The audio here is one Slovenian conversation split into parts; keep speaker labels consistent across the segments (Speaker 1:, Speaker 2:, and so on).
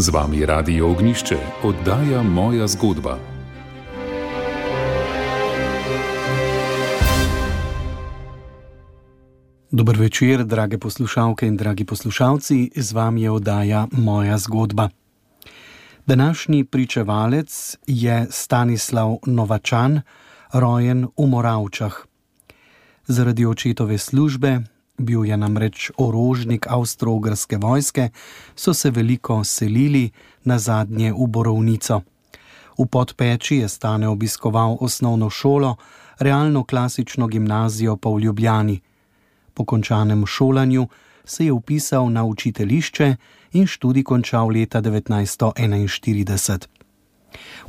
Speaker 1: Z vami Radio Ognišče, oddaja Moja zgodba.
Speaker 2: Dobro večer, drage poslušalke in dragi poslušalci, z vami je oddaja Moja zgodba. Današnji pričevalec je Stanislav Novačan, rojen v Moravčah. Zaradi očetove službe, bil je namreč orožnik avstro-ogrske vojske, so se veliko selili na zadnje v Borovnico. V podpeči je stane obiskoval osnovno šolo, realno klasično gimnazijo pa v Ljubljani. Po končanem šolanju se je upisal na učiteljišče in študij končal leta 1941.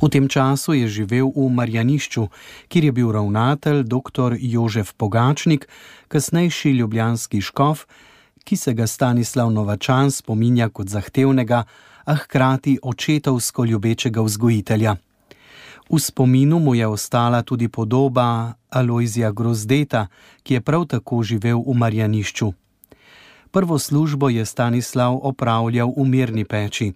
Speaker 2: V tem času je živel v Marjanišču, kjer je bil ravnatelj dr. Jožef Pogačnik, kasnejši ljubljanski škof, ki se ga Stanislav Novačan spominja kot zahtevnega, a hkrati očetovsko ljubečega vzgojitelja. V spominu mu je ostala tudi podoba Aloizija Grozdeta, ki je prav tako živel v Marjanišču. Prvo službo je Stanislav opravljal v mirni peči.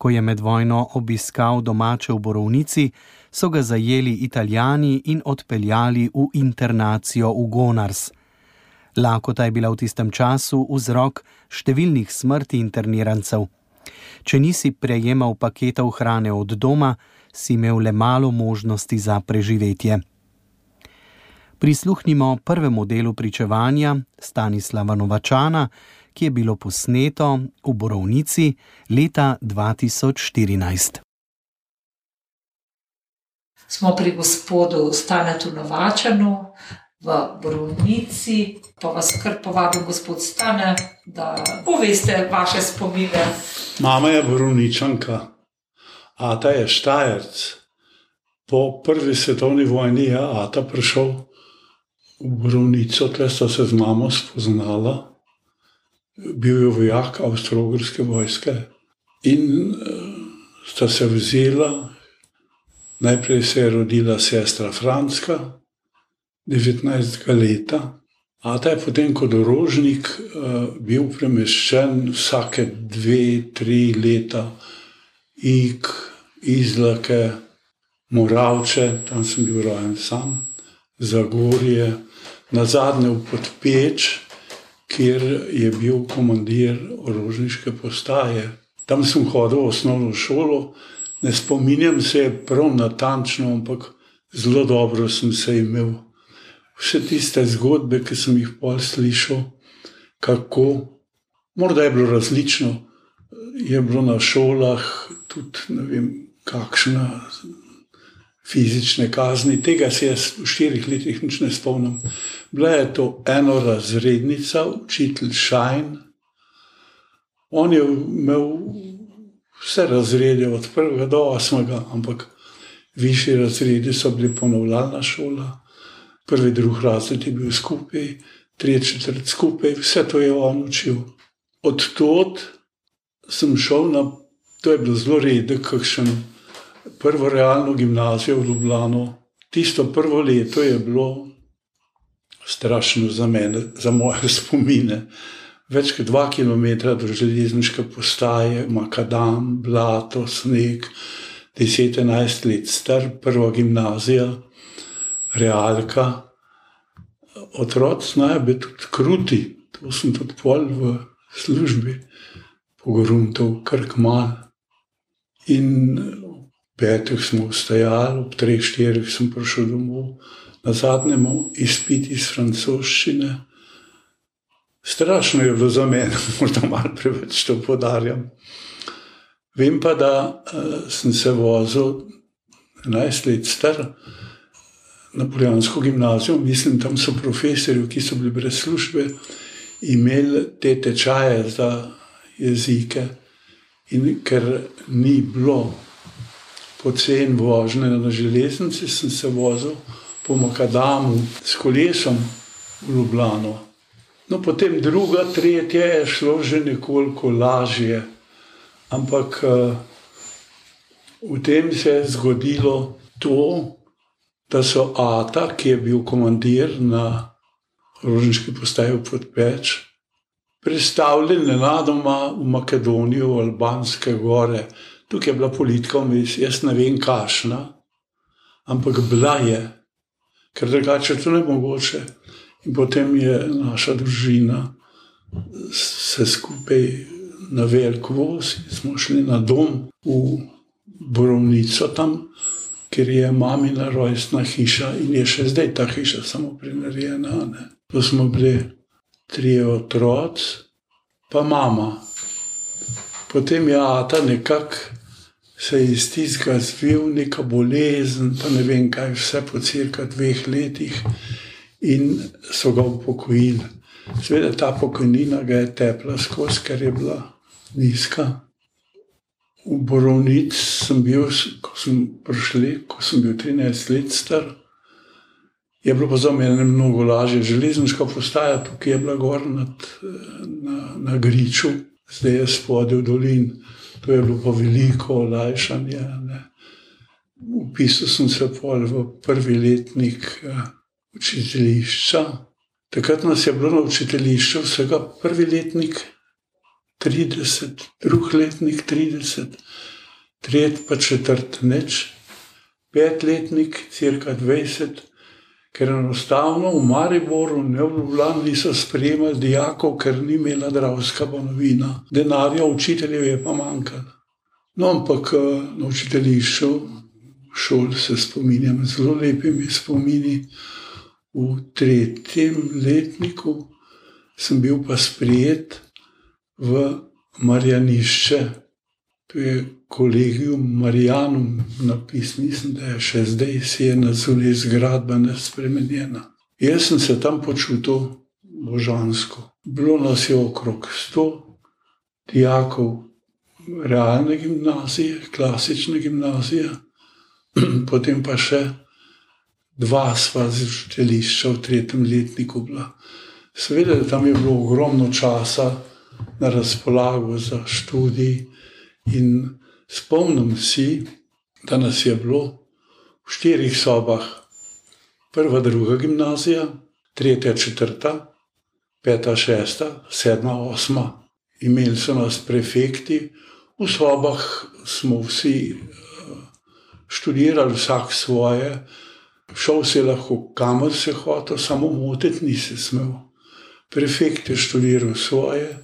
Speaker 2: Ko je med vojno obiskal domače v Borovnici, so ga zajeli italijani in odpeljali v internacijo v Gonars. Lakota je bila v tistem času vzrok številnih smrti internirancev. Če nisi prejemal paketov hrane od doma, si imel le malo možnosti za preživetje. Prisluhnimo prvemu delu pričevanja Stanislava Novačana, ki je bilo posneto v Borovnici leta 2014.
Speaker 3: Smo pri gospodu Stanetu Novačanu v Borovnici, pa vas kar povabim, gospod Stane, da poveste vaše spomine.
Speaker 4: Mama je Borovničanka, Ata je Štajerc. Po prvi svetovni vojni je Ata prišel v Borovnico, tle sta se z mamo spoznala bil je vojak Avstralske vojske in uh, sta se vzela. Najprej se je rodila sestra Franska, 19 let, a ta je potem kot orožnik uh, bil premeščen vsake dve, tri leta, ig, izlake, moravče, tam sem bil rojen sam, zagorje, na zadnje v podpeč kjer je bil komandir orožniške postaje. Tam sem hodil v osnovno šolo, ne spominjam se prav natančno, ampak zelo dobro sem se imel. Vse tiste zgodbe, ki sem jih pol slišal, kako, morda je bilo različno, je bilo na šolah tudi ne vem, kakšna fizične kazni, tega se jaz v štirih letih nič ne spomnim. Bila je to eno razrednica, učitelj Šajn. On je imel vse razrede, od prvega do osmega, ampak višji razredi so bili ponovljena šola, prvi, drugi razred je bil skupaj, tretji, četrti skupaj, vse to je on učil. Od tod sem šel na, to je bilo zelo redek, kakšen prvo realno gimnazijo v Ljubljano. Tisto prvo leto je bilo strašno za mene, za moje spomine. Več kot dva km do železniške postaje, makadam, blato, sneg, 10-11 let star, prva gimnazija, realka. Otroci znajo biti tudi kruti, to sem tudi pol v službi, pogoruntov, krkmal. In petih smo vstajali, ob treh, štirih sem prišel domov, na zadnjem izpit iz francoščine. Strašno je bilo za mene, morda malo preveč to podarjam. Vem pa, da uh, sem se vozil 11 let star na Polijansko gimnazijo, mislim, tam so profesori, ki so bili brez službe, imeli te tečaje za jezike. In ker ni bilo poceni vožnje na železnici, sem se vozil po Makadamu s kolesom v Ljubljano. No, potem druga, tretja je šlo že nekoliko lažje, ampak uh, v tem se je zgodilo to, da so Ata, ki je bil komandir na Rožniški postaji Podpeč, predstavljeni nenadoma v Makedonijo, v Albanske gore. Tukaj je bila politika vmes, jaz ne vem, kašna, ampak bila je, ker drugače to ne mogoče. In potem je naša družina se skupaj na velik voz in smo šli na dom v Borovnico tam, kjer je mamina rojstna hiša in je še zdaj ta hiša samo prinarejena. To smo bili tri otroci, pa mama. Potem je Ata nekako se iz tistega zvil, neka bolezen, pa ne vem kaj, vse po cirka dveh letih, in so ga upokojili. Sveda ta pokojnina ga je tepla skozi, ker je bila nizka. V Borovnici sem bil, ko sem prišel, ko sem bil 13 let star. Je bilo pa za mene mnogo lažje. Železniška postaja tukaj je bila gor nad, na, na Griču, zdaj je spodaj v dolin. To je bilo pa veliko olajšanje. Upisal sem se pol v prvi letnik uh, učiteljišča. Takrat nas je bilo na učiteljišču vsega prvi letnik 30, drugi letnik 30, tretji pa četrt neč, petletnik cirka 20 ker enostavno v Mariboru ne v Ljubljani niso sprejemali dijakov, ker ni imela dravska banovina. Denarja učiteljev je pa manjkalo. No, ampak eh, na učiteljišču, šol se spominjam, zelo lepimi spomini. V tretjem letniku sem bil pa sprijet v Marjanišče, to je kolegijum Marijanum napis, mislim, da je še zdaj si je na zunaj zgradba nespremenjena. Jaz sem se tam počutil božansko. Bilo nas je okrog sto dijakov realne gimnazije, klasične gimnazije, potem pa še dva sva z učiteljišča v tretjem letniku bila. Seveda, tam je bilo ogromno časa na razpolago za študij in Spomnim si, da nas je bilo v štirih sobah, prva, druga gimnazija, tretja, četrta, peta, šesta, sedma, osma. Imeli so nas prefekti, v sobah smo vsi eh, študirali, vsak svoje, šel si lahko kamor se hotel, samo motiti nisi smel. Prefekt je študiral svoje,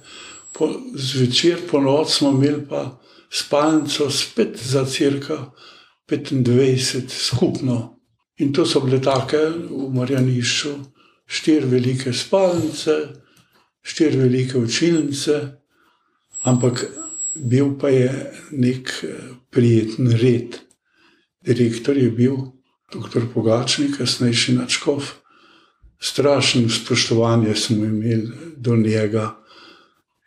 Speaker 4: po, zvečer po noč smo imeli pa spalnico spet za crka 25 skupno. In to so bile take v Marjanišču, štiri velike spalnice, štiri velike učilnice, ampak bil pa je nek eh, prijeten red. Direktor je bil dr. Pogačnik, kasnejši načkov. Strašno spoštovanje smo imeli do njega.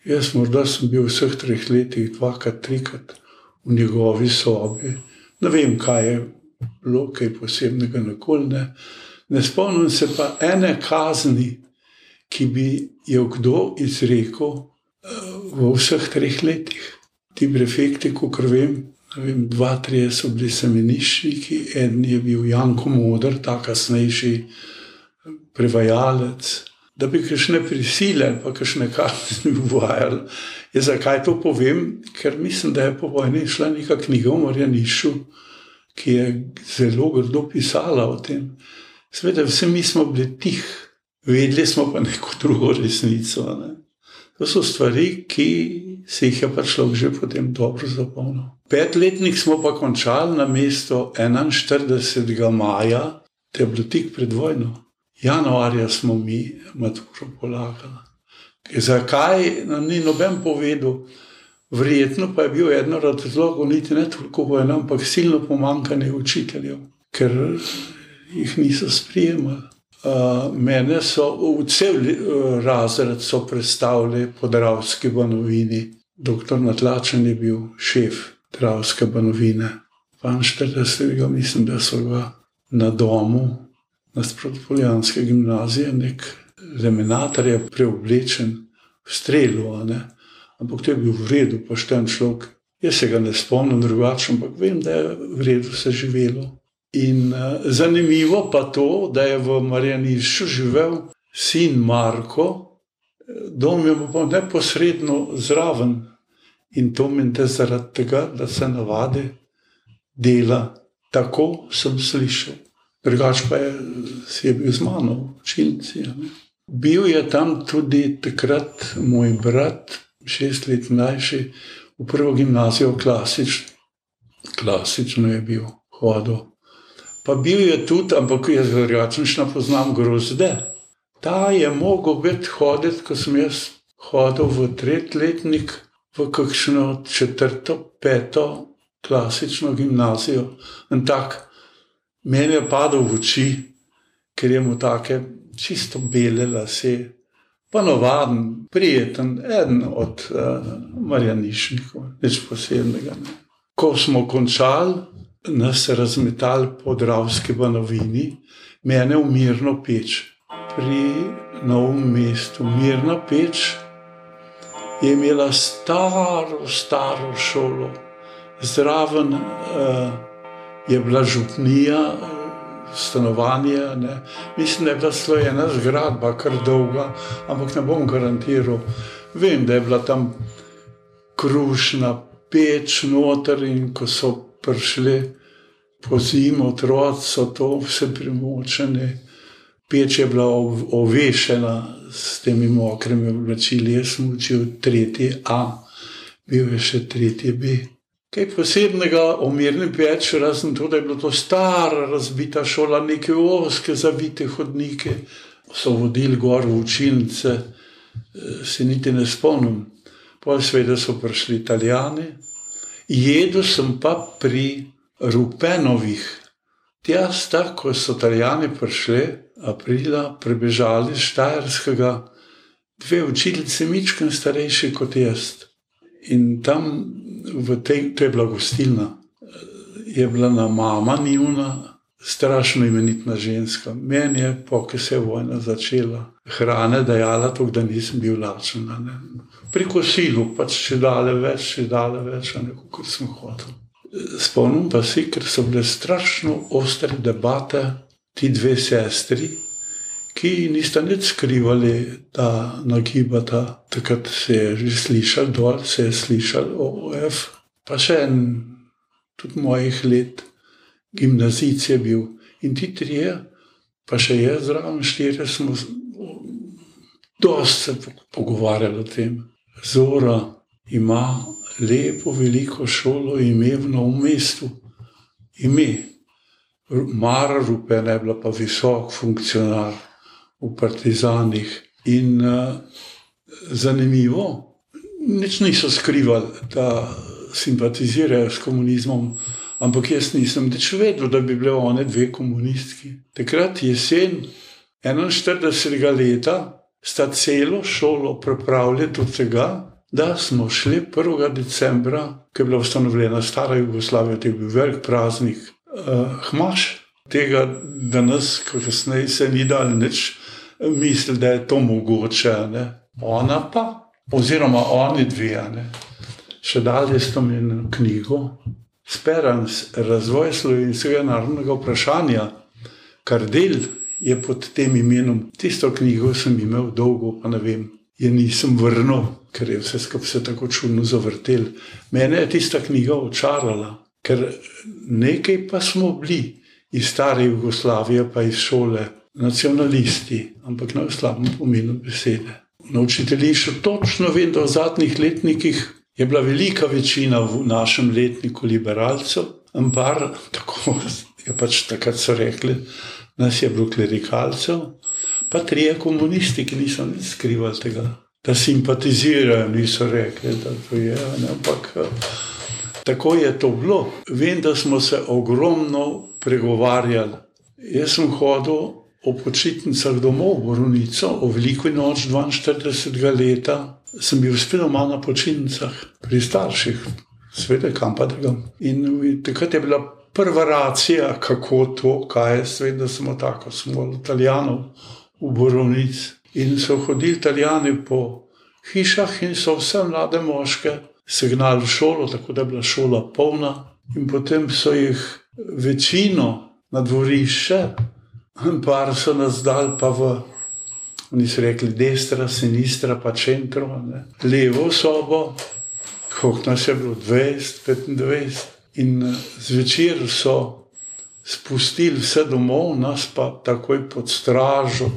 Speaker 4: Jaz morda sem bil v vseh treh letih dvakrat, trikrat v njegovi sobi. Ne vem, kaj je bilo, kaj posebnega, nikoli ne. Ne spomnim se pa ene kazni, ki bi jo kdo izrekel eh, v vseh treh letih. Ti prefekti, kot vem, vem, dva, tri so bili semeniščniki, en je bil Janko Modr, ta kasnejši prevajalec da bi kakšne prisile ali pa kakšne kazni uvajali. Je zakaj to povem? Ker mislim, da je po vojni šla neka knjiga o Marjanišu, ki je zelo grdo pisala o tem. Sveda, vsi mi smo bili tih, vedeli smo pa neko drugo resnico. Ne? To so stvari, ki se jih je pa človek že potem dobro zapomnil. Petletnik smo pa končali na mesto 41. maja, te je bilo tik pred vojno januarja smo mi maturo polagali. Zakaj nam ni noben povedal? Verjetno pa je bil eden od razlogov, niti ne toliko vojna, ampak silno pomankanje učiteljev, ker jih niso sprijemali. Uh, mene so v cel uh, razred predstavili po Dravski banovini. Doktor Natlačen je bil šef Dravske banovine. 42. mislim, da so ga na domu nasprot Poljanske gimnazije, nek lemenator je preoblečen v strelu, ampak to je bil v redu, pošten človek. Jaz se ga ne spomnim drugače, ampak vem, da je v redu se živelo. In uh, zanimivo pa to, da je v Marjanišču živel sin Marko, dom je pa neposredno zraven in to meni zaradi tega, da se navadi dela. Tako sem slišal. Drugač pa je, je bil z mano v učilnici. Bil je tam tudi takrat moj brat, šest let mlajši, v prvo gimnazijo, klasič, klasično je bil hodil. Pa bil je tudi, ampak jaz drugačno poznam grozde. Ta je mogel biti hoditi, ko sem jaz hodil v tretjletnik, v kakšno četrto, peto, klasično gimnazijo. In tako meni je padel v oči, ker je mu tako čisto bele lase, pa navaden, prijeten, eden od uh, Marjanišnikov, nič posebnega. Ne. Ko smo končali, nas razmetali po Dravski banovini, mene v mirno peč. Pri novem mestu, mirna peč, je imela staro, staro šolo, zraven uh, je bila župnija, stanovanje. Ne. Mislim, da je bila slojena zgradba, kar dolga, ampak ne bom garantiral. Vem, da je bila tam krušna peč noter in ko so prišli po zimi, otroci so to vse primočene. Peč je bila ovešena s temi mokrimi oblačili, jaz sem učil tretji A, bil je še tretji B. Kaj posebnega o mirni peči, razen to, da je bila to stara, razbita šola, neke oske, zavite hodnike, so vodili gor v učilnice, eh, se niti ne spomnim. Potem seveda so prišli italijani, jedel sem pa pri Rupenovih. Tja sta, ko so italijani prišli, aprila, prebežali iz Štajerskega, dve učiteljice, mičken starejši kot jaz. In tam tej, to je bila gostilna, je bila na mama njuna, strašno imenitna ženska. Meni je, poki se je vojna začela, hrane dajala, tako da nisem bil lačen. Pri kosilu pač še dale več, še dale več, kot sem hotel. Spomnim pa se, ker so bile strašno ostre debate, ti dve sestri, ki nista nič skrivali, da nagibata. Takrat se je že slišal, dol se je slišal, OF, pa še en, tudi mojih let, gimnazic je bil. In ti trije, pa še jaz zraven štiri, smo dosti se pogovarjali o tem. Zora ima lepo, veliko šolo, ime v novem mestu. Ime. Mara Rupen je bila pa visok funkcionar v Partizanih. In uh, zanimivo, nič niso skrivali, da simpatizirajo s komunizmom, ampak jaz nisem več vedel, da bi bile one dve komunistki. Takrat jesen 41. leta sta celo šolo pripravili do tega, da smo šli 1. decembra, ko je bila ustanovljena stara Jugoslavija, to je bil velik praznik, uh, hmaš. Tega danes, ko kasneje se ni dal nič, misli, da je to mogoče. Ne? Ona pa, oziroma oni dve, še dalje s tem eno knjigo, Sperans, razvoj slovenskega narodnega vprašanja, kar del je pod tem imenom. Tisto knjigo sem imel dolgo, pa ne vem, je nisem vrnil, ker je vse skupaj se tako čudno zavrtel. Mene je tista knjiga očarala, ker nekaj pa smo bili iz stare Jugoslavije, pa iz šole, nacionalisti, ampak na slabem pomenu besede. Na učiteljišču točno vem, da v zadnjih letnikih je bila velika večina v našem letniku liberalcev, ampak tako je pač takrat so rekli, nas je bilo klerikalcev, pa trije komunisti, ki niso nič skrivali tega, da simpatizirajo, niso rekli, da to je, ne, ampak tako je to bilo. Vem, da smo se ogromno pregovarjali. Jaz sem hodil o počitnicah domov v Borunico, o veliko noč 42. leta, sem bil spet doma na počitnicah pri starših, sveda kam pa drugam. In takrat je bila prva racija, kako to, kaj je svet, da smo tako, smo italijanov v Borunici. In so hodili italijani po hišah in so vse mlade moške signali v šolo, tako da je bila šola polna. In potem so jih večino na dvorišče, par so nas dal pa v Oni so rekli destra, sinistra, pa centro. Ne. Levo sobo, koliko nas je bilo, 20, 25. In eh, zvečer so spustili vse domov, nas pa takoj pod stražo.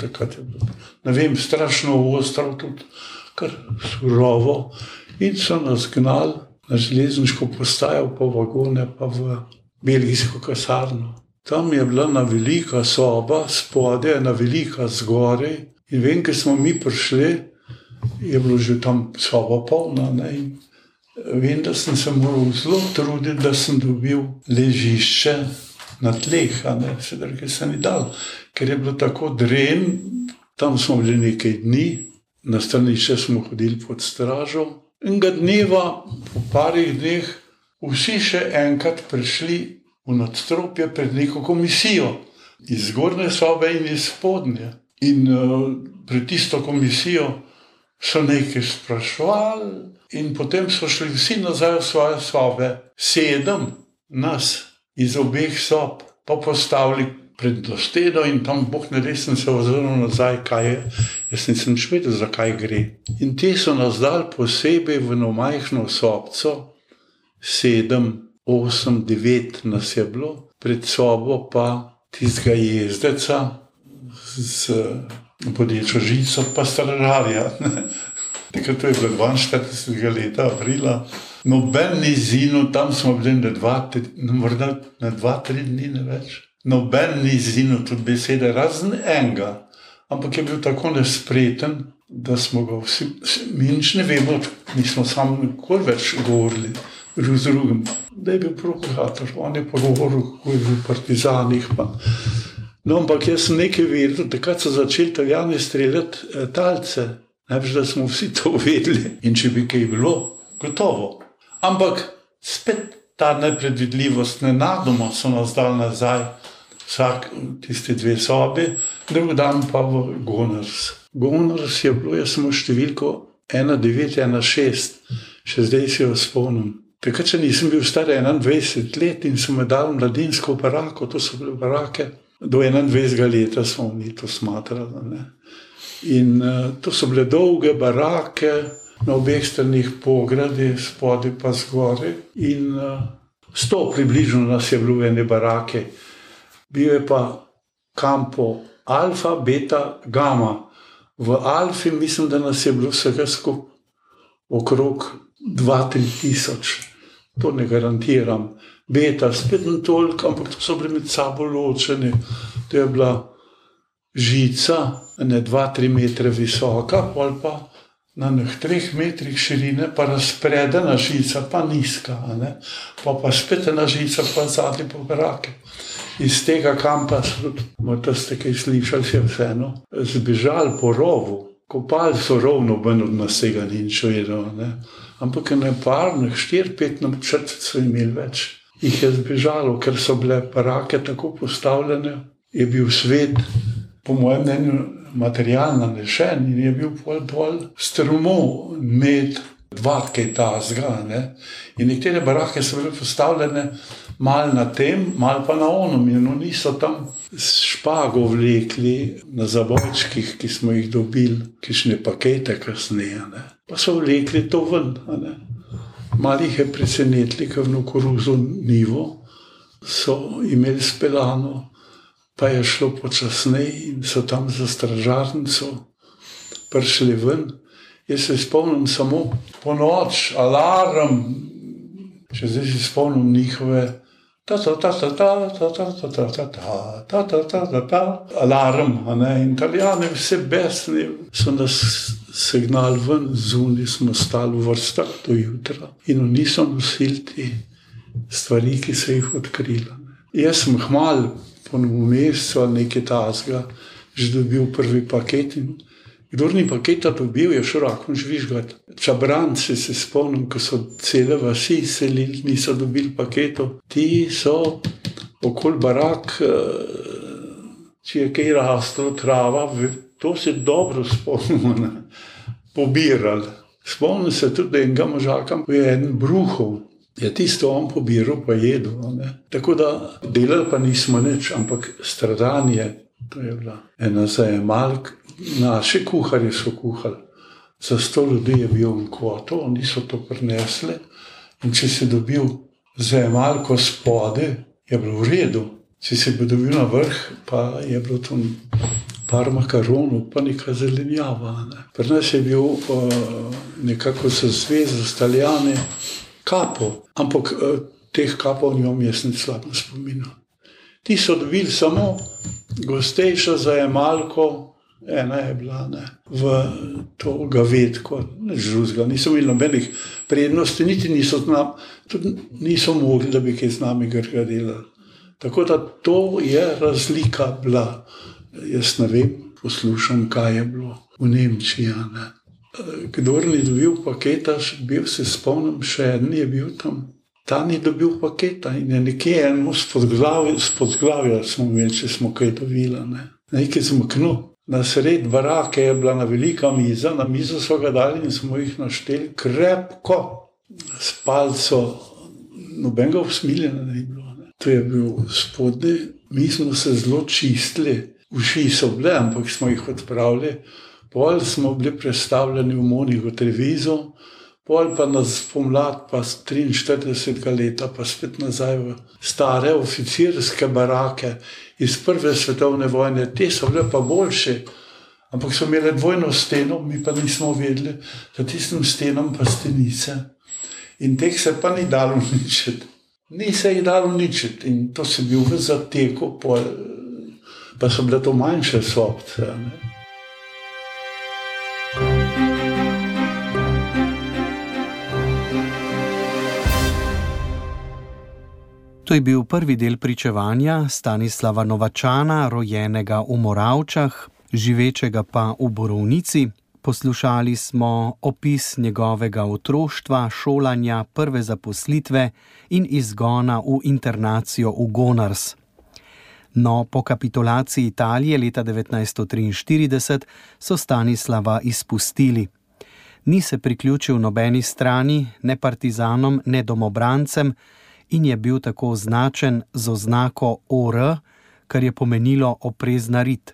Speaker 4: Ne vem, strašno ostro, tudi kar surovo. In so nas gnali na železniško postajo, pa vagone, pa v belgijsko kasarno. Tam je bila ena velika soba, spodaj ena velika zgoraj. In vem, ker smo mi prišli, je bilo že tam soba polna. Ne? Vem, da sem se moral zelo truditi, da sem dobil ležišče na tleh, sedaj ki se ni dal, ker je bilo tako dren, tam smo bili nekaj dni, na stranišče smo hodili pod stražo. In ga dneva, po parih dneh, vsi še enkrat prišli v nadstropje pred neko komisijo, iz zgornje sobe in iz spodnje. In uh, pred tisto komisijo so nekaj sprašvali, in potem so šli vsi nazaj v svoje sobe, sedem nas iz obeh sob, pa postavili pred dostojno in tam Bog ne res sem se ozrl nazaj, kaj je. Jaz nisem še vedel, zakaj gre. In ti so nas dali posebej v eno majhno sobco, sedem, osem, devet nas je bilo, pred sobo pa tistega jezdeca z bodečo žico, pa stražarja. Takrat je bilo 42 let, aprila. Noben ni zinu, tam smo bili na dva, tri, morda na dva, tri dni, ne več. Noben ni zinu, tudi besede, razen enega. Ampak je bil tako nespreten, da smo ga vsi, mi nič ne vemo, nismo sami nikoli več govorili z drugim. Da je bil provokator, on je pa govoril, kako je bil partizanih. Pa. No, ampak jaz sem nekaj vedel, takrat so začeli italijani streljati eh, talce. Najprej, da smo vsi to vedeli. In če bi kaj bilo, gotovo. Ampak spet ta nepredvidljivost, ne nadoma so nas dal nazaj, vsak tiste dve sobi, drug dan pa v Gonars. Gonars je bilo, jaz sem v številko 1916, še zdaj se jo spomnim. Takrat, če nisem bil star 21 let in sem dal mladinsko barako, to so bile barake, do 21 leta smo mi to smatrali. In uh, to so bile dolge barake, na obeh stranih pogradi, spodaj pa zgoraj. In uh, sto približno nas je bilo v ene barake, bil je pa kampo Alfa, Beta, Gama. V Alfi mislim, da nas je bilo vsega skupaj okrog 2-3 tisoč, to ne garantiram. Beta, spet ne toliko, ampak to so bili med sabo ločeni. To je bila žica, ne 2-3 metre visoka, ali pa na nekaj treh metrih širine, pa razpredena žica, pa nizka, pa, pa spet ena žica, pa zadnji pobrake. Iz tega kampa so tudi, morda ste kaj slišali, je vseeno, zbežali po rovu, kopali so rovno, ven od nas tega ni nič vedel. Ampak ne par, ne štir, pet nam črt so imeli več. Ih je zbežalo, ker so bile parake tako postavljene, je bil svet, po mojem mnenju, materialna nešen in je bil bolj, bolj strmo med dva, kaj ta zga. Ne? In nekatere barake so bile postavljene mal na tem, mal pa na onom in oni so tam špago vlekli na zavojčkih, ki smo jih dobili, kišne pakete kasneje. Ne? Pa so vlekli to ven. Malih je presenetili, ker v koruzo nivo so imeli spelano pa je šlo počasneje in so tam za stražarnico prišli ven. Jaz se spomnim samo po noč, alarm, če zdaj se spomnim njihove. Alarm, in italijani, vse besni, so nas signal ven, zunaj smo stali v vrstah do jutra in oni so nosili te stvari, ki so jih odkrili. Jaz sem hmal po enem mesecu ali nekaj tasga, že dobil prvi paket. Kdo ni paketa dobil, je šel roko žvižgati. Čabranci se spomnim, ko so cele vasi selili, niso dobili paketov. Ti so okoli barak, eh, če je kaj raslo, trava, to se dobro spomnimo, pobirali. Spomnim se tudi, da je enega možaka, ki je en bruhov je tisto on pobiral, pa jedel. Tako da delali pa nismo nič, ampak stradanje, to je bila ena zajemalka, naši kuharji so kuhali. Za sto ljudi je bil en kvoto, oni so to prinesli. In če si dobil zemalko spode, je bilo v redu. Če si bil dobil na vrh, pa je bilo tam par makaronov, pa neka zelenjava. Ne. Pri nas je bil uh, nekako za zvezo, s Italijani, kapo, ampak uh, teh kapov nimam jaz ni slabo spominjal. Ti so dobili samo gostejšo zajemalko, ena je bila ne, v to gavetko, ne žuzga, niso imeli nobenih prednosti, niti niso, znam, niso mogli, da bi kaj z nami gradili. Tako da to je razlika bila. Jaz ne vem, poslušam, kaj je bilo v Nemčiji. Kdor ni dobil paketa, bil se spomnim, še en je bil tam. Ta ni dobil paketa in je nekje eno spodglavje, smo imeli, če smo kaj dobili. Ne. Nekaj zmknil. Na sred barake je bila na velika miza, na mizo so ga dali in smo jih našteli krepko, s palco, nobenega usmiljena ni bilo. Ne. To je bil spodnji, mi smo se zelo čistili, uši so bile, ampak smo jih odpravili. Pol smo bili predstavljeni v Moniku televizijo, Pol pa nas pomlad, pa 43 let, pa spet nazaj v stare oficirske barake iz Prve svetovne vojne, te so bile pa boljše, ampak so imele dvojno steno, mi pa nismo vedeli, da tistim stenom pa stenice. In teh se pa ni dalo uničiti. Ni se jih dalo uničiti in to se bil v zateku, pa so bile to manjše sobce.
Speaker 2: To je bil prvi del pričevanja Stanislava Novačana, rojenega v Moravčah, živečega pa v Borovnici. Poslušali smo opis njegovega otroštva, šolanja, prve zaposlitve in izgona v internacijo v Gonars. No, po kapitulaciji Italije leta 1943 so Stanislava izpustili. Ni se priključil nobeni strani, ne partizanom, ne domobrancem, in je bil tako označen z oznako OR, kar je pomenilo oprezna rit.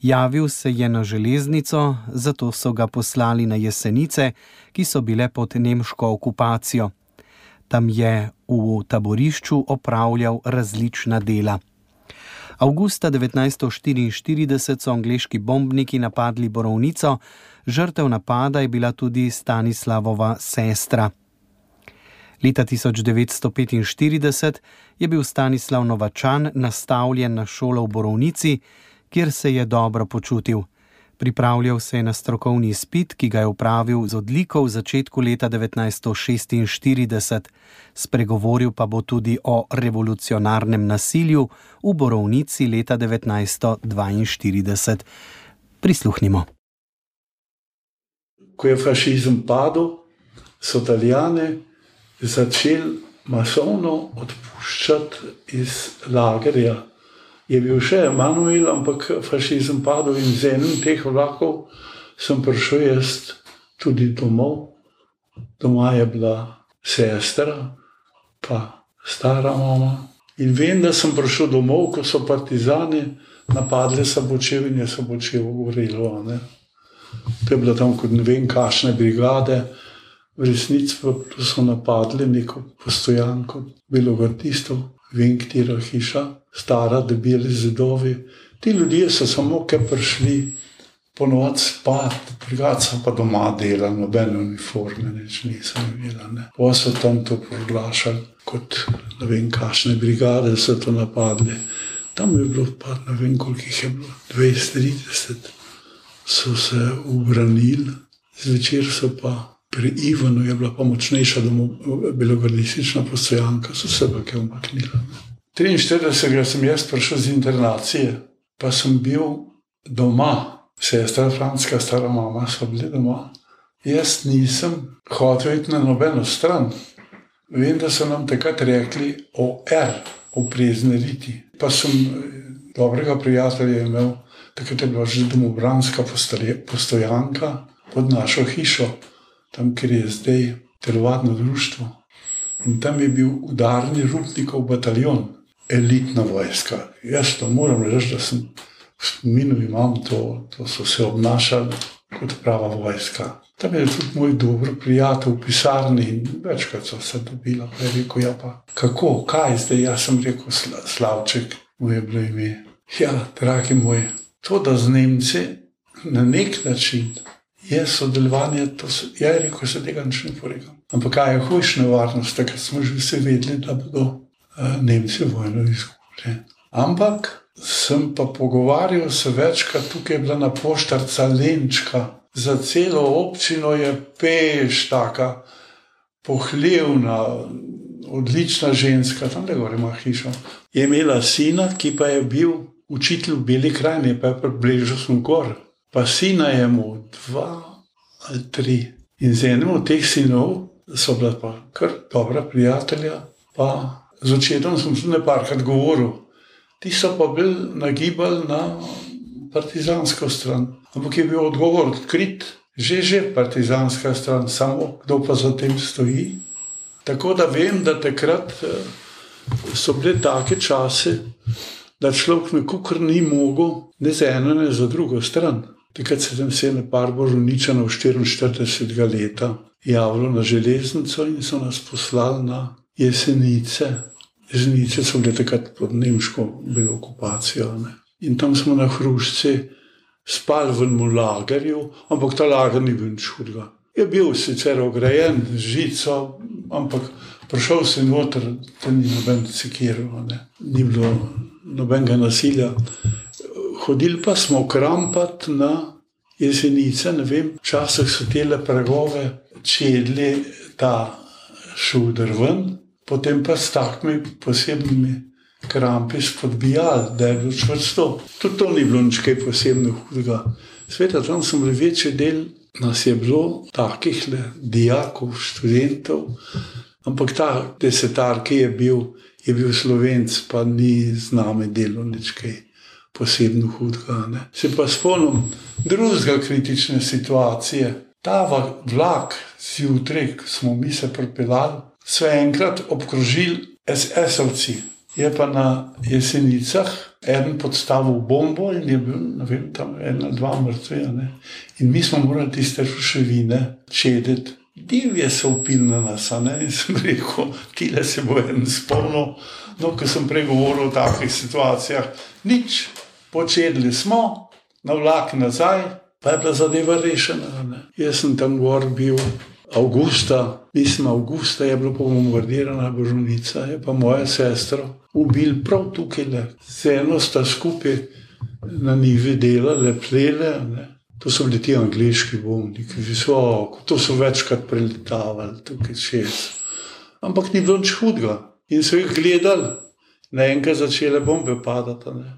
Speaker 2: Javil se je na železnico, zato so ga poslali na jesenice, ki so bile pod nemško okupacijo. Tam je v taborišču opravljal različna dela. Augusta 1944 so angliški bombniki napadli Borovnico, žrtev napada je bila tudi Stanislavova sestra. Leta 1945 je bil Stanislav Novačan nastavljen na šolo v Borovnici, kjer se je dobro počutil. Pripravljal se je na strokovni izpit, ki ga je upravil z odliko v začetku leta 1946, spregovoril pa bo tudi o revolucionarnem nasilju v Borovnici leta 1942. Prisluhnimo.
Speaker 4: Ko je fašizem padel, so Italijane začeli masovno odpuščati iz lagerja. Je bil še Emanuel, ampak fašizem padel in z enim teh vlakov sem prišel jaz tudi domov. Doma je bila sestra, pa stara mama. In vem, da sem prišel domov, ko so partizani napadli Sabočev in je Sabočev gorelo. To je bilo tam kot ne vem, kašne brigade resnici pa so napadli neko postojanko, bilo gardistov, vem, katera hiša, stara, debeli zidovi. Ti ljudje so samo kaj prišli po noč spat, drugače pa doma delali, nobene uniforme, nič nisem imel. Pa so tam to proglašali kot ne vem, kakšne brigade so to napadli. Tam je bilo pa ne vem, koliko jih je bilo, 20-30, so se obranili, zvečer so pa pri Ivanu je bila pa močnejša, da je bila gardistična postojanka, so se pa kaj umaknila. 43. sem jaz prišel z internacije, pa sem bil doma, sestra Franska, stara mama, so bili doma. Jaz nisem hotel iti na nobeno stran. Vem, da so nam takrat rekli o R, o preznariti. Pa sem dobrega prijatelja imel, takrat je bila že domobranska postojanka pod našo hišo tam, kjer je zdaj telovadno društvo. In tam je bil udarni rupnikov bataljon, elitna vojska. Jaz to moram reči, da sem spominu imam to, to so se obnašali kot prava vojska. Tam je tudi moj dober prijatelj v pisarni in večkrat so se dobila. Je rekel, ja pa kako, kaj zdaj? Jaz sem rekel, Slavček, mu je bilo ime. Ja, dragi moj, to, da z Nemci na nek način je sodelovanje, to se, ja, je rekel, se tega nič ne porekam. Ampak kaj je hujšna varnost, takrat smo že vsi vedeli, da bodo uh, Nemci vojno izgubili. Ampak sem pa pogovarjal se večkrat, tukaj je bila na poštarca Lenčka, za celo občino je peš, tako pohlevna, odlična ženska, tam le gore ima hišo. Je imela sina, ki pa je bil učitelj v Beli krajini, pa je približal sem gor. Pa sina je mu dva ali tri. In z enim od teh sinov so bila pa kar dobra prijatelja. Pa z očetom sem tudi nekajkrat govoril. Ti so pa bili nagibali na partizansko stran. Ampak je bil odgovor odkrit, že že partizanska stran, samo kdo pa za tem stoji. Tako da vem, da takrat eh, so bile take čase, da človek nekako ni mogel ne za eno, ne za drugo stran. Takrat sem se na par božuničanov 44 leta javljal na železnico in so nas poslali na jesenice. Jesenice so bile takrat pod nemško okupacijo. Ne. In tam smo na hrušci spali v enem lagerju, ampak ta lager ni bil nič hudega. Je bil sicer ograjen z žico, ampak prišel si noter, da ni noben cikiral, ni bilo nobenega nasilja. Hodili pa smo krampat na jesenice, ne vem, včasih so tele pregove čedli ta šuder ven, potem pa s takimi posebnimi krampi spodbijali, da je bilo čvrsto. Tudi to ni bilo nič kaj posebno hudega. Sveta, tam sem bil večji del, nas je bilo takih le dijakov, študentov, ampak ta desetar, ki je bil, je bil slovenc, pa ni z nami delo nič kaj posebno hudega. Ne. Se pa spomnim drugega kritične situacije. Ta vlak zjutraj, ko smo mi se pripeljali, so enkrat obkrožili SS-ovci. Je pa na jesenicah en podstavil bombo in je bil vem, tam en ali dva mrtve. In mi smo morali tiste ruševine čediti. Divje so upili na nas, ne? in sem rekel, ti le se bo en spomnil. No, ko sem pregovoril o takih situacijah, nič, počedili smo, na vlak nazaj, pa je bila zadeva rešena. Ne? Jaz sem tam gor bil avgusta, mislim, avgusta je bilo pomordirana božnica, je pa moja sestra ubil prav tukaj, le. z eno sta skupaj na nivi delali, plele. Ne. To so bili ti angliški bombniki, visoko, to so večkrat preletavali, tukaj čez. Ampak ni bilo nič hudega. In so jih gledali, naenkrat začele bombe padati. Ne.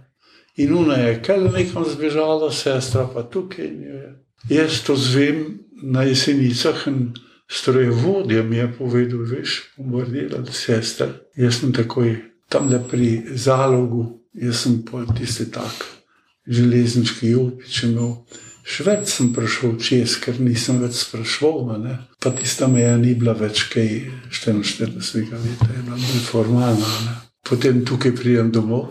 Speaker 4: In una je, kaj je nekam zbežala, sestra pa tukaj. Jaz to zvem na jesenicah in strojevodja mi je povedal, veš, bombardirali sestra. Jaz sem takoj tam le pri zalogu, jaz sem pa tisti tak železniški jopič imel. Šved sem prišel čez, ker nisem več sprašval, ne? pa tista meja ni bila več kaj 44 let, je bila bolj formalna. Ne? Potem tukaj pridem domov,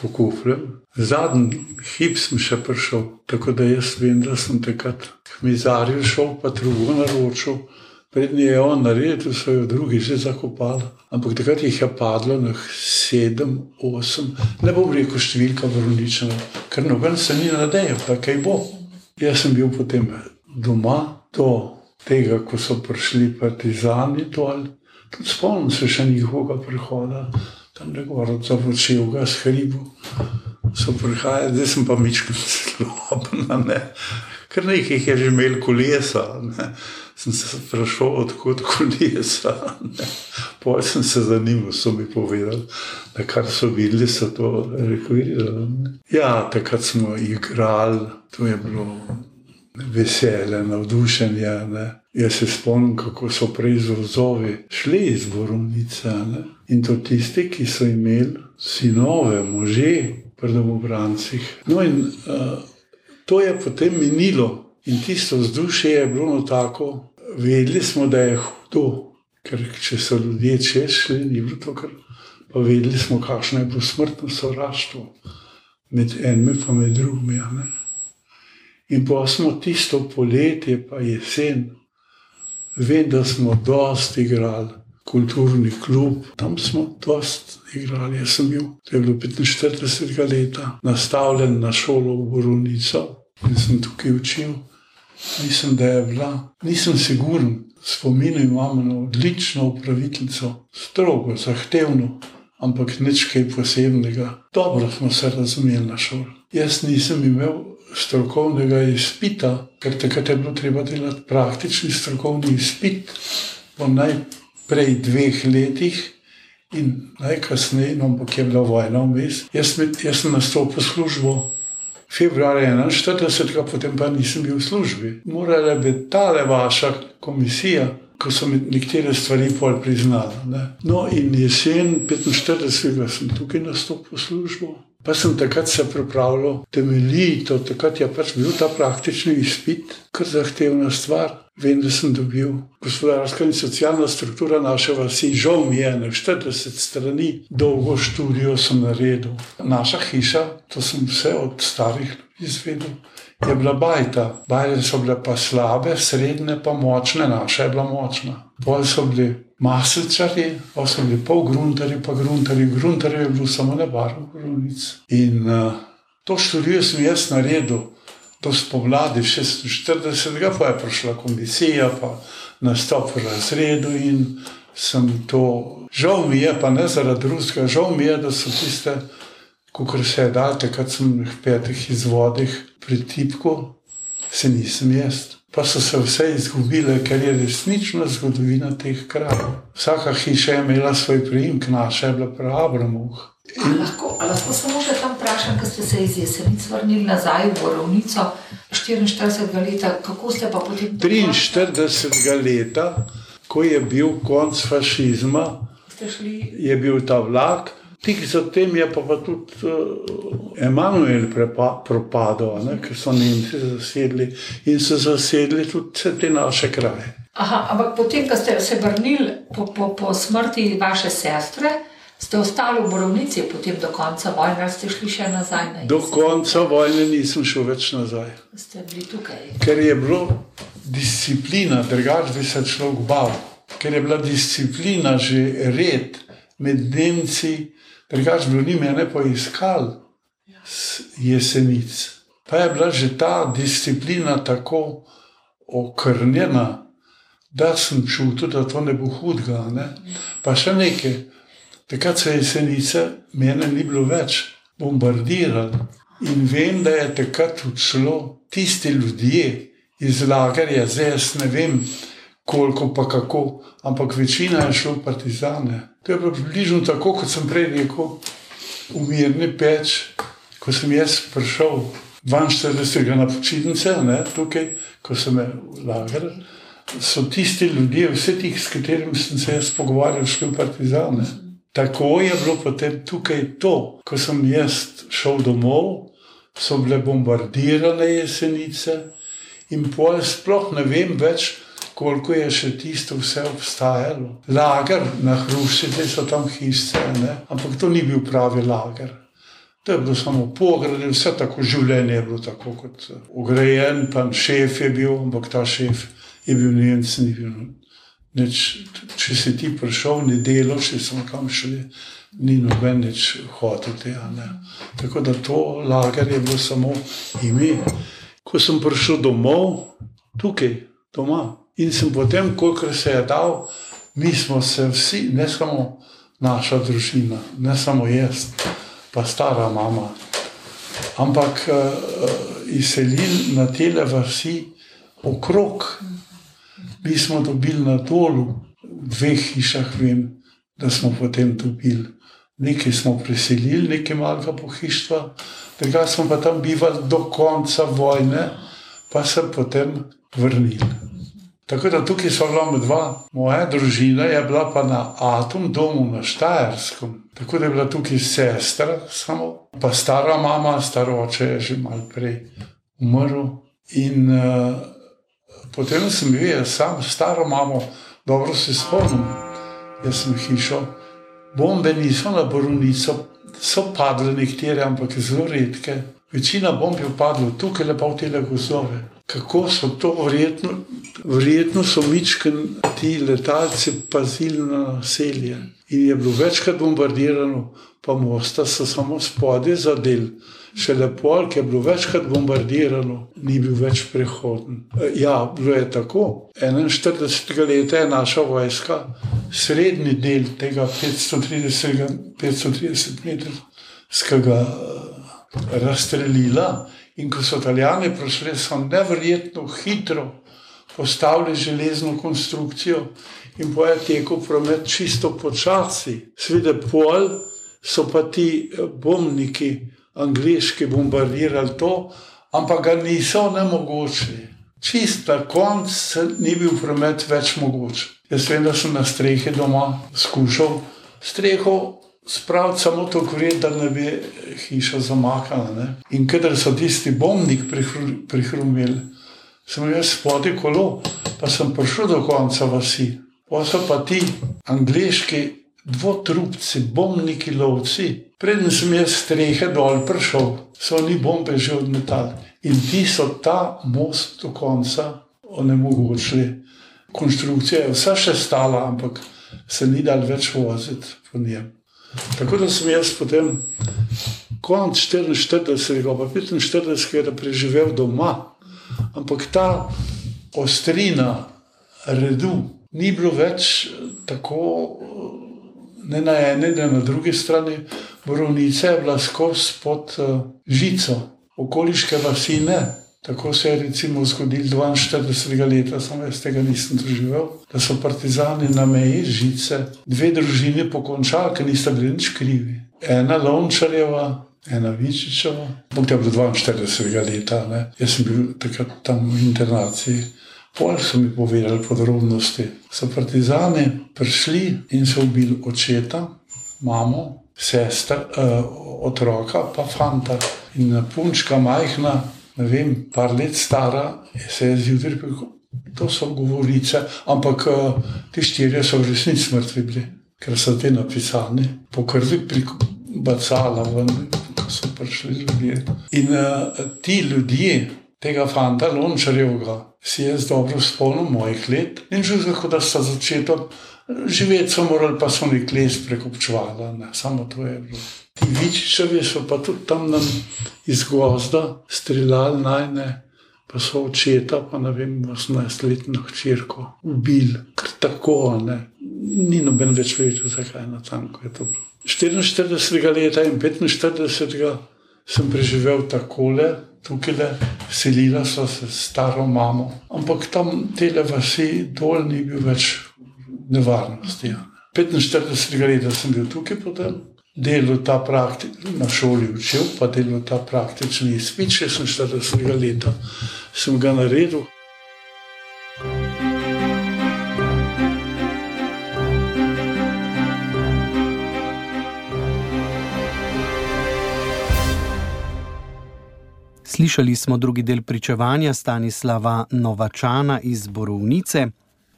Speaker 4: sveda, pokufljem. Zadnji hip sem še prišel, tako da jaz vem, da sem takrat k mizarju šel, pa drugo naročil. Prednji je on naredil, so jo drugi že zakopali. Ampak takrat jih je padlo na sedem, osem, ne bom rekel številka vrnična, ker noben se ni nadejal, da kaj bo. Jaz sem bil potem doma do tega, ko so prišli partizani dol. Tudi spomnim se še njihovega prihoda, tam ne govorim, da bo šel ga s hribu. So prihajali, zdaj sem pa mičko zelo, ker nekaj je že imel kolesa. Ne sem se sprašoval, odkud kolesa. Potem sem se zanimal, so mi povedali, da kar so videli, so to rekvirali. Ja, takrat smo igrali, to je bilo veselje, navdušenje. Ne. Jaz se spomnim, kako so prej z vozovi šli iz Borovnice. In to tisti, ki so imeli sinove, može, pri domobrancih. No, in uh, to je potem minilo. In tisto vzdušje je bilo tako, vedeli smo, da je hudo, ker če so ljudje češli, ni bilo to, kar pa vedeli smo, kakšno je bilo smrtno sovraštvo. med enimi in med drugimi. In pa smo tisto poletje, pa jesen, vem, da smo dosti igrali, kulturni klub, tam smo dosti igrali. Jaz sem bil, to je bilo 45 let, nastavljen na šolo v Borunico in sem tukaj učil. Mislim, da je bila, nisem siguren, spominjam, imamo na odlično upraviteljico, strogo, zahtevno, ampak nič kaj posebnega. Dobro smo se razumeli na šoli. Jaz nisem imel strokovnega izpita, ker takrat je bilo treba delati praktični strokovni izpit po najprej dveh letih. In najkasneje, no, ampak je bila vojna vmes. Jaz, jaz sem nastopil službo februarja 41, potem pa nisem bil v službi. Morala bi ta vaša komisija, ko so mi nekatere stvari pol priznali. Ne. No, in jesen 45. sem tukaj nastopil v službo. Pa sem takrat se pripravljal temeljito, takrat je pač bil ta praktični izpit, kar zahtevna stvar. Vem, da sem dobil gospodarska in socialna struktura naše vasi, žal mi je, na 40 strani dolgo študijo sem naredil. Naša hiša, to sem vse od starih izvedel, je bila bajta. Bajte so bile pa slabe, srednje pa močne, naša je bila močna. Pol so bili maselčari, pa so bili pol gruntari, pa gruntari, gruntari je bil samo nevarno grunic. In uh, to študijo sem jaz naredil do spomladi 46, pa je prišla komisija, pa nastop v razredu in sem to. Žal mi je, pa ne zaradi ruskega, žal mi je, da so tiste, kot se je dal, takrat sem v petih izvodih pri tipku, se nisem jaz. Pa so se vse izgubile, ker je resnična zgodovina teh krajev. Vsaka hiša je imela svoj priimek, naša je bila prav Abramovh.
Speaker 3: In... Lahko, lahko samo še tam vprašam, ker ste se iz jesenic vrnili nazaj v Borovnico 44 let, kako ste pa potem?
Speaker 4: 43 let, ko je bil konc fašizma, je bil ta vlak. Tik zatem je pa, pa tudi uh, Emanuel propadel, ker so Nemci zasedli in so zasedli tudi vse te naše kraje.
Speaker 3: Aha, ampak potem, ko ste se vrnili po, po, po smrti vaše sestre, ste ostali v Borovnici, potem do konca vojne, ste šli še nazaj? Na
Speaker 4: do konca vojne nisem šel več nazaj.
Speaker 3: Ste bili tukaj.
Speaker 4: Ker je bila disciplina, drugače bi se človek bal. Ker je bila disciplina že red med Nemci, drugače bi oni mene poiskali jesenic. Pa je bila že ta disciplina tako okrnjena, da sem čutil, da to ne bo hudega. Ne? Pa še nekaj. Takrat se je senica, mene ni bilo več, bombardirala. In vem, da je takrat odšlo tiste ljudje iz lagerja, zdaj jaz ne vem, koliko pa kako, ampak večina je šlo v partizane. To je bilo približno tako, kot sem prej rekel, umirni peč, ko sem jaz prišel 42. na počitnice, ne, tukaj, ko sem je v lager. So tisti ljudje, vse tih, s katerimi sem se jaz pogovarjal, šli v partizane. Tako je bilo potem tukaj to, ko sem jaz šel domov, so bile bombardirane jesenice in pol sploh ne vem več, koliko je še tisto vse obstajalo. Lager na Hruščini so tam hišce, ne? ampak to ni bil pravi lager. To je bilo samo pograd, vse tako življenje je bilo tako kot ugrajen, pa šef je bil, ampak ta šef je bil Nemec, ni bil. Neč, če si ti prišel, ni delo, če smo kam šli, ni noben več hotel tega. Ne. Tako da to lager je bilo samo ime. Ko sem prišel domov, tukaj, doma, in sem potem, kolikor se je dal, mi smo se vsi, ne samo naša družina, ne samo jaz, pa stara mama, ampak uh, izselili na tele vsi okrog. Mi smo dobili na dolu, v dveh hišah, vem, da smo potem dobili. Nekaj smo preselili, nekaj malega pohištva, tega smo pa tam bivali do konca vojne, pa se potem vrnili. Tako da tukaj so bila dva, moja družina je bila pa na Atom domu na Štajerskem. Tako da je bila tukaj sestra, samo pa stara mama, staro oče je že malo prej umrl. In uh, Potem sem bil jaz sam, staro mamo, dobro se spomnim. Jaz sem hišo, bombe niso na Borunico so padle nekatere, ampak zelo redke. Večina bomb je padla tukaj, lepo v tele gozove. Kako so to verjetno? Verjetno so mičken ti letalci pazili na naselje. In je bilo večkrat bombardirano, pa mosta so samo spodaj zadel. Še lepo, ki je bilo večkrat bombardirano, ni bil več prehoden. Ja, bilo je tako. 41 let je naša vojska, srednji del tega 530, 530 metrskega razstrelila. In ko so italijani prišli, so nevrjetno hitro postavili železno konstrukcijo in boje tekel promet čisto počasi. Sveda pol so pa ti eh, bombniki, angliški, bombardirali to, ampak ga niso nemogoče. Čist na koncu ni bil promet več mogoč. Jaz vem, da sem na strehi doma skušal streho spraviti samo to, da ne bi hiša zamakala. In kader so tisti bombnik prihrumili, sem jaz spodaj kolo, pa sem prišel do konca vasi. Pa so pa ti angliški dvotrupci, bombniki lovci. Preden sem jaz strehe dol prišel, so oni bombe že odmetali. In ti so ta most do konca onemogočili. Konstrukcija je vsa še stala, ampak se ni dal več voziti po njem. Tako da sem jaz potem konec 44, pa 45, preživel doma. Ampak ta ostrina redu ni bilo več tako ne na eni, ne na drugi strani. Borovnice je bila skozi pod uh, žico, okoliške vasi ne. Tako se je recimo zgodilo 42 let, samo jaz tega nisem doživel, da so partizani na meji žice, dve družini pokončali, ker nista bili nič krivi. Ena Lončarjeva, ena Vičičeva, bog te bilo 42 let, jaz sem bil takrat tam v internaciji. Pol so mi povedali podrobnosti. So partizani prišli in so ubili očeta, mamo, sester, uh, otroka, pa fanta in punčka majhna ne vem, par let stara, se je zjutraj rekel, to so govorice, ampak ti štirje so v resnici mrtvi bili, ker so te napisani, po krvi pribacala, ko so prišli ljudje. In uh, ti ljudje, tega fanta Lončarjevega, si jaz dobro spomnim mojih let in že zelo, da so začeli živeti, so morali pa so neki les prekopčvali, samo to je bilo. Ti vičičevi so pa tudi tam nam iz gozda streljali najne, pa so očeta, pa ne vem, 18-letno hčerko ubili, ker tako, ne. Ni noben več vedel, zakaj na tanko je to bilo. 44 leta in 45 sem preživel takole, tukaj le, selila so se s staro mamo, ampak tam tele vasi dol ni bil več nevarnosti. 45 let sem bil tukaj potem delo ta praktični, na šoli učil, pa delo ta praktični izpit, 46 let, sem ga naredil.
Speaker 2: Slišali smo drugi del pričevanja Stanislava Novačana iz Borovnice.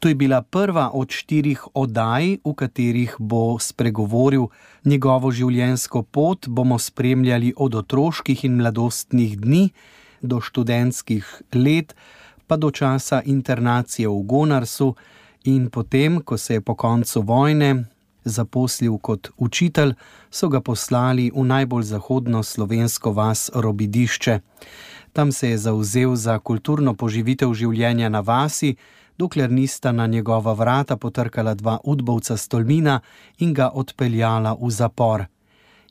Speaker 2: To je bila prva od štirih oddaj, v katerih bo spregovoril njegovo življenjsko pot, bomo spremljali od otroških in mladostnih dni do študentskih let, pa do časa internacije v Gonarsu in potem, ko se je po koncu vojne zaposlil kot učitelj, so ga poslali v najbolj zahodno slovensko vas Robidišče. Tam se je zauzel za kulturno poživitev življenja na vasi, dokler nista na njegova vrata potrkala dva udbovca stolmina in ga odpeljala v zapor.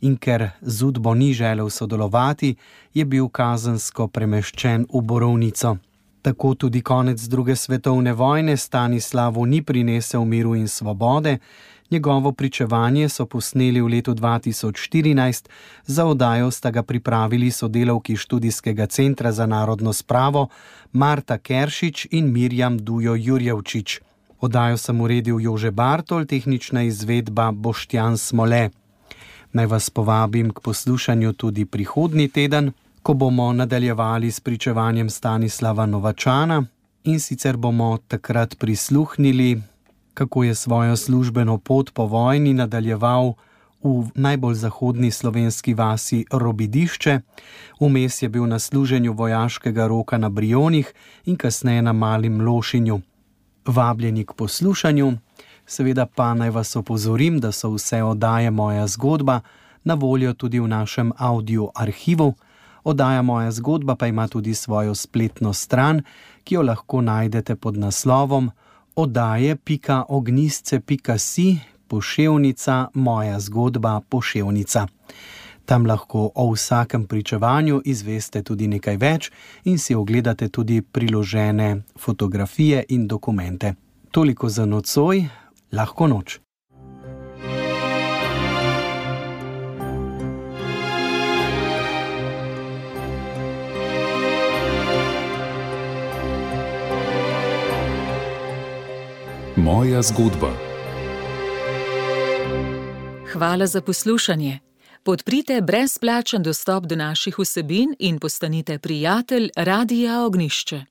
Speaker 2: In ker z udbo ni želel sodelovati, je bil kazensko premeščen v borovnico. Tako tudi konec druge svetovne vojne Stanislavu ni prinesel miru in svobode, Njegovo pričevanje so posneli v letu 2014, za oddajo sta ga pripravili sodelavki študijskega centra za narodno spravo Marta Keršič in Mirjam Dujo Jurjevčič. Oddajo sem uredil Jože Bartol, tehnična izvedba Boštjan Smole. Naj vas povabim k poslušanju tudi prihodnji teden, ko bomo nadaljevali s pričevanjem Stanislava Novačana in sicer bomo takrat prisluhnili kako je svojo službeno pot po vojni nadaljeval v najbolj zahodni slovenski vasi Robidišče, vmes je bil na služenju vojaškega roka na Brionih in kasneje na Malem Lošinju. Vabljeni k poslušanju, seveda pa naj vas opozorim, da so vse oddaje moja zgodba na voljo tudi v našem audio arhivu. Oddaja moja zgodba pa ima tudi svojo spletno stran, ki jo lahko najdete pod naslovom oddaje.ognisce.si poševnica moja zgodba poševnica. Tam lahko o vsakem pričevanju izveste tudi nekaj več in si ogledate tudi priložene fotografije in dokumente. Toliko za nocoj, lahko noč.
Speaker 1: Moja zgodba.
Speaker 5: Hvala za poslušanje. Podprite brezplačen dostop do naših vsebin in postanite prijatelj Radia Ognišče.